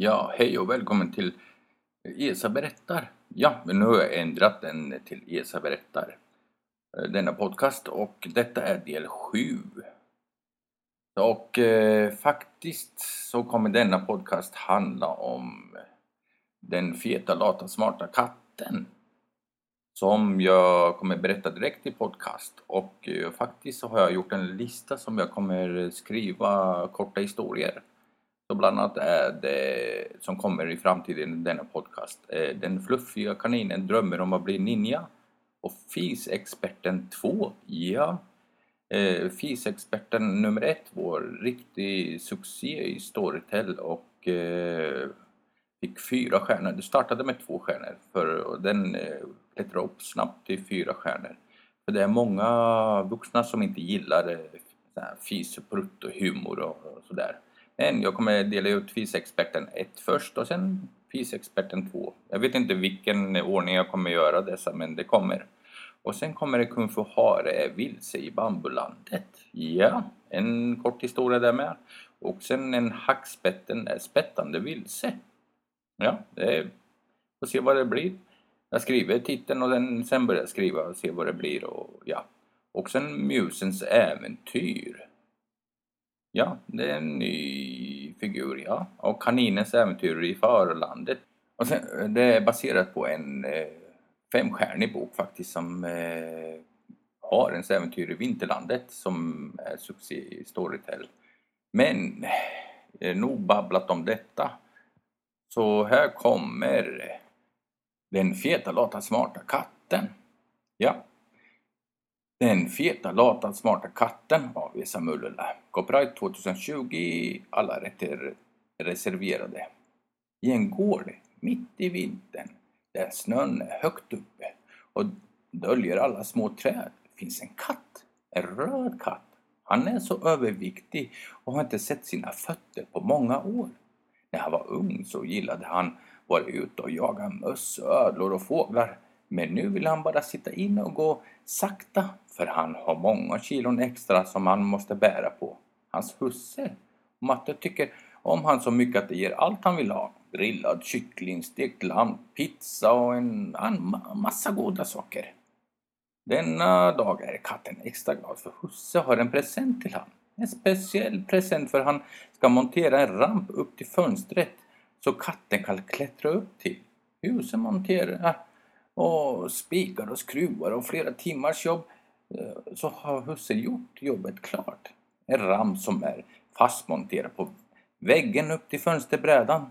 Ja, hej och välkommen till ESA berättar. Ja, men nu har jag ändrat den till ESA berättar. Eh, denna podcast och detta är del 7. Och eh, faktiskt så kommer denna podcast handla om den feta, lata, smarta katten. Som jag kommer berätta direkt i podcast. Och eh, faktiskt så har jag gjort en lista som jag kommer skriva korta historier. Så bland annat är det som kommer i framtiden i denna podcast. Eh, den fluffiga kaninen drömmer om att bli ninja. Och FIS-experten 2, ja. Fisexperten FIS-experten nummer ett, vår riktig succé i Storytel och eh, fick fyra stjärnor. Det startade med två stjärnor för och den klättrade upp snabbt till fyra stjärnor. För det är många vuxna som inte gillar fis och prutt och humor och sådär. En, jag kommer dela ut FIS-experten 1 först och sen FIS-experten 2. Jag vet inte vilken ordning jag kommer göra dessa men det kommer. Och sen kommer det Kung Fu Hare är vilse i bambulandet. Ja, en kort historia där med. Och sen en Hackspetten eh, är spättande vilse. Ja, det får se vad det blir. Jag skriver titeln och den, sen börjar jag skriva och se vad det blir och ja. Och sen Musens äventyr. Ja, det är en ny figur, ja. Och kaninens äventyr i förlandet. Och sen, det är baserat på en eh, femstjärnig bok faktiskt som eh, har äventyr i Vinterlandet som är succé i Storytel. Men, eh, nog babblat om detta. Så här kommer den feta, lata, smarta katten. Ja. Den feta, lata, smarta katten av Esa Mullula. Copyright 2020. Alla rätter reserverade. I en gård mitt i vintern där snön är högt uppe och döljer alla små träd finns en katt. En röd katt. Han är så överviktig och har inte sett sina fötter på många år. När han var ung så gillade han vara ute och jaga möss, ödlor och fåglar. Men nu vill han bara sitta inne och gå sakta för han har många kilon extra som han måste bära på. Hans husse, Matte, tycker om han så mycket att det ger allt han vill ha. Grillad kyckling, stekt lamm, pizza och en, en massa goda saker. Denna dag är katten extra glad för husse har en present till han. En speciell present för han ska montera en ramp upp till fönstret så katten kan klättra upp till. Huset monterar och spikar och skruvar och flera timmars jobb eh, så har husse gjort jobbet klart. En ramp som är fastmonterad på väggen upp till fönsterbrädan.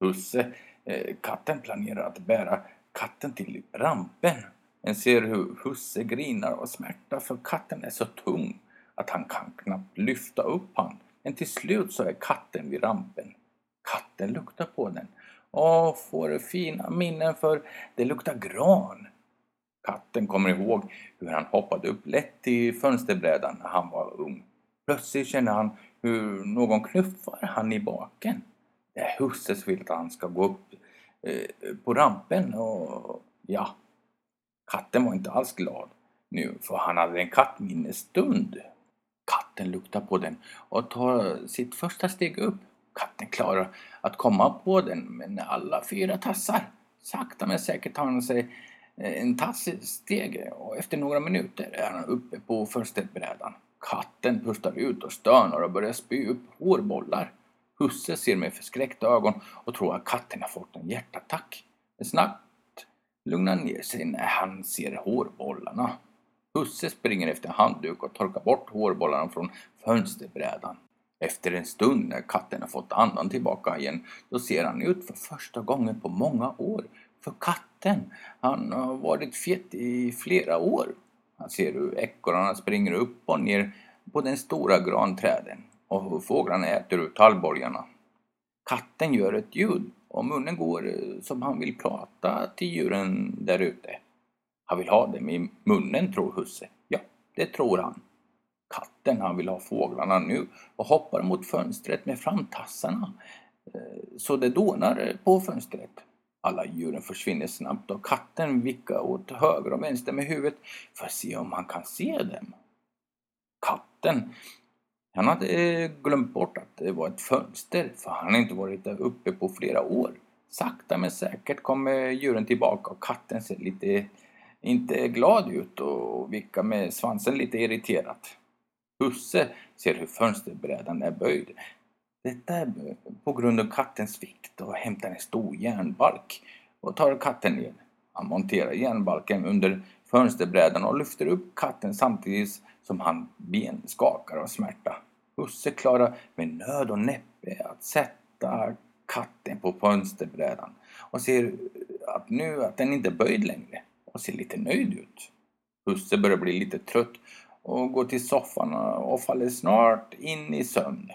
Husse, eh, katten planerar att bära katten till rampen. En ser hur husse grinar och smärta för katten är så tung att han kan knappt lyfta upp han. Men till slut så är katten vid rampen. Katten luktar på den och får fina minnen för det luktar gran. Katten kommer ihåg hur han hoppade upp lätt till fönsterbrädan när han var ung. Plötsligt känner han hur någon knuffar han i baken. Det är husses vill att han ska gå upp eh, på rampen och ja, katten var inte alls glad nu för han hade en kattminnesstund. Katten luktar på den och tar sitt första steg upp. Katten klarar att komma på den med alla fyra tassar. Sakta men säkert tar han sig eh, en tass i steg och efter några minuter är han uppe på fönsterbrädan. Katten pustar ut och stönar och börjar spy upp hårbollar. Husse ser med förskräckta ögon och tror att katten har fått en hjärtattack. Men snabbt lugnar ner sig när han ser hårbollarna. Husse springer efter en handduk och torkar bort hårbollarna från fönsterbrädan. Efter en stund när katten har fått andan tillbaka igen, då ser han ut för första gången på många år. För katten, han har varit fet i flera år. Han ser hur ekorrarna springer upp och ner på den stora granträden och hur fåglarna äter ur tallborgarna. Katten gör ett ljud och munnen går eh, som han vill prata till djuren där ute. Han vill ha dem i munnen, tror husse. Ja, det tror han. Katten, han vill ha fåglarna nu och hoppar mot fönstret med framtassarna eh, så det dånar på fönstret. Alla djuren försvinner snabbt och katten vickar åt höger och vänster med huvudet för att se om han kan se dem. Katten Han hade eh, glömt bort att det var ett fönster för han har inte varit där uppe på flera år. Sakta men säkert kommer djuren tillbaka och katten ser lite, inte glad ut och vickar med svansen lite irriterat. Husse ser hur fönsterbrädan är böjd. Detta är på grund av kattens vikt och hämtar en stor järnbalk och tar katten ner. Han monterar järnbalken under fönsterbrädan och lyfter upp katten samtidigt som han ben skakar av smärta. Husse klarar med nöd och näppe att sätta katten på fönsterbrädan och ser att nu att den inte är böjd längre och ser lite nöjd ut. Husse börjar bli lite trött och går till soffan och faller snart in i sömn.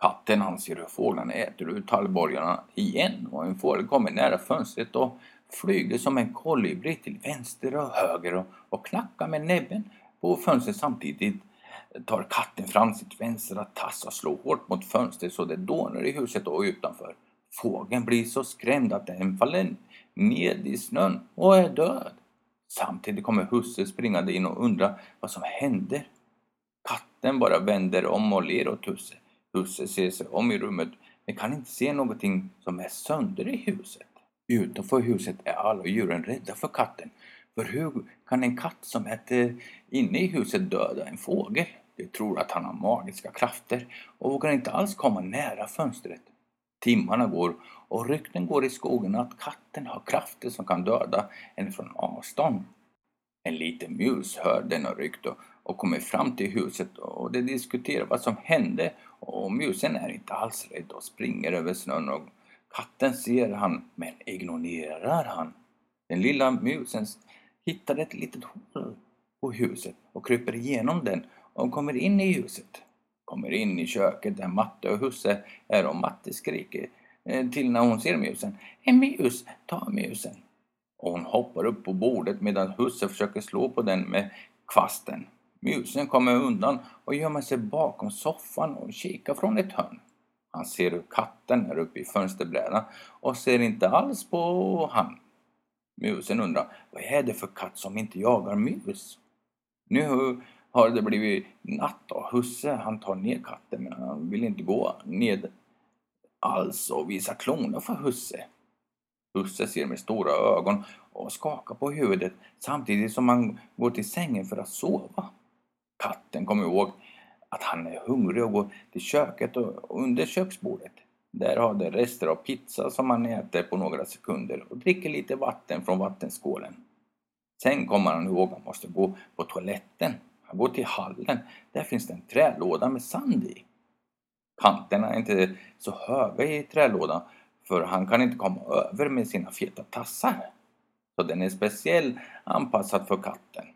Katten han ser hur fåglarna äter ur tallborgarna igen och en fågel kommer nära fönstret och flyger som en kolibri till vänster och höger och, och knackar med näbben på fönstret samtidigt tar katten fram sitt vänstra tass och slår hårt mot fönstret så det dånar i huset och utanför. Fågeln blir så skrämd att den faller ned i snön och är död. Samtidigt kommer husse springande in och undrar vad som händer. Katten bara vänder om och ler åt husse. Husse ser sig om i rummet men kan inte se någonting som är sönder i huset. Utanför huset är alla djuren rädda för katten. För hur kan en katt som äter inne i huset döda en fågel? De tror att han har magiska krafter och vågar inte alls komma nära fönstret. Timmarna går och rykten går i skogen att katten har krafter som kan döda en från avstånd. En liten mus hör denna rykte och kommer fram till huset och de diskuterar vad som hände och musen är inte alls rädd och springer över snön och katten ser han men ignorerar han. Den lilla musen hittar ett litet hål på huset och kryper igenom den och kommer in i huset. Kommer in i köket där Matte och Husse är och Matte skriker eh, till när hon ser musen. En mus, ta musen! Och hon hoppar upp på bordet medan Husse försöker slå på den med kvasten. Musen kommer undan och gömmer sig bakom soffan och kikar från ett hörn. Han ser hur katten är uppe i fönsterbrädan och ser inte alls på han. Musen undrar, vad är det för katt som inte jagar mus? Nu har det blivit natt och husse han tar ner katten men han vill inte gå ned alls och visa klorna för husse. Husse ser med stora ögon och skakar på huvudet samtidigt som han går till sängen för att sova. Katten kommer ihåg att han är hungrig och går till köket och under köksbordet. Där har det rester av pizza som han äter på några sekunder och dricker lite vatten från vattenskålen. Sen kommer han ihåg att han måste gå på toaletten. Han går till hallen. Där finns det en trälåda med sand i. Kanterna är inte så höga i trälådan för han kan inte komma över med sina feta tassar. Så den är speciellt anpassad för katten.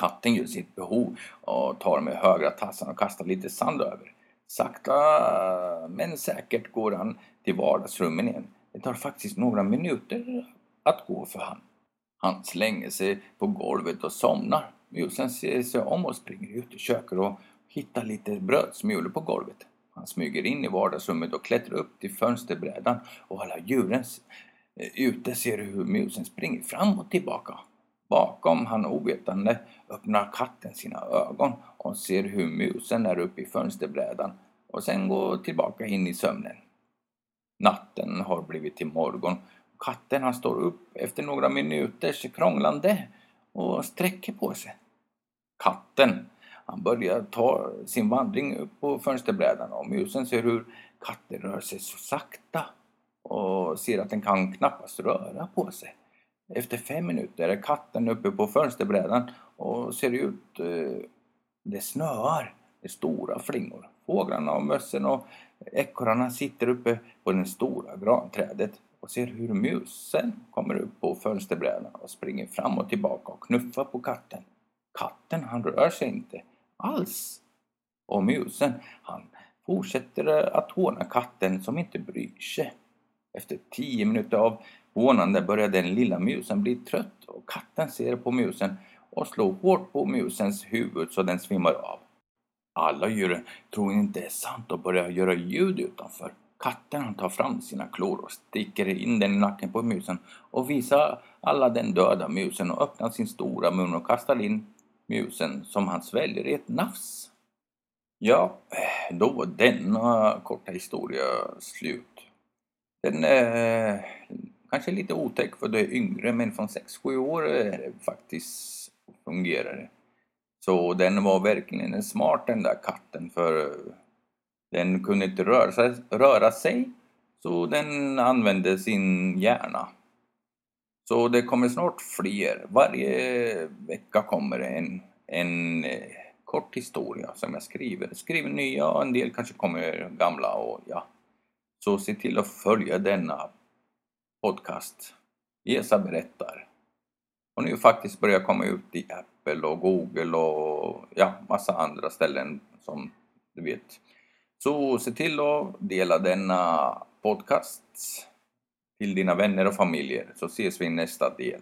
Katten gör sitt behov och tar med högra tassarna och kastar lite sand över. Sakta men säkert går han till vardagsrummen igen. Det tar faktiskt några minuter att gå för han. Han slänger sig på golvet och somnar. Musen ser sig om och springer ut i köket och hittar lite brödsmulor på golvet. Han smyger in i vardagsrummet och klättrar upp till fönsterbrädan och alla djuren eh, ute ser hur musen springer fram och tillbaka. Bakom han ovetande öppnar katten sina ögon och ser hur musen är uppe i fönsterbrädan och sen går tillbaka in i sömnen. Natten har blivit till morgon. Katten han står upp efter några minuters krånglande och sträcker på sig. Katten han börjar ta sin vandring upp på fönsterbrädan och musen ser hur katten rör sig så sakta och ser att den kan knappast röra på sig. Efter fem minuter är katten uppe på fönsterbrädan och ser ut... Eh, det snöar. Det är stora flingor. Fåglarna och mössen och ekorrarna sitter uppe på det stora granträdet och ser hur musen kommer upp på fönsterbrädan och springer fram och tillbaka och knuffar på katten. Katten han rör sig inte alls. Och musen han fortsätter att håna katten som inte bryr sig. Efter tio minuter av hånande börjar den lilla musen bli trött och katten ser på musen och slår hårt på musens huvud så den svimmar av. Alla djuren tror inte det är sant och börjar göra ljud utanför. Katten tar fram sina klor och sticker in den i nacken på musen och visar alla den döda musen och öppnar sin stora mun och kastar in musen som han sväljer i ett nafs. Ja, eh, då var denna korta historia slut. Den är kanske lite otäck för de yngre, men från 6-7 år är det faktiskt fungerar det. Så den var verkligen smart den där katten för eh, den kunde inte röra sig, röra sig så den använde sin hjärna. Så det kommer snart fler. Varje vecka kommer det en, en eh, kort historia som jag skriver. Jag skriver nya och en del kanske kommer gamla och ja. Så se till att följa denna podcast. Esa berättar. Och nu faktiskt börjar komma ut i Apple och Google och ja, massa andra ställen som du vet. Så se till att dela denna podcast till dina vänner och familjer så ses vi i nästa del.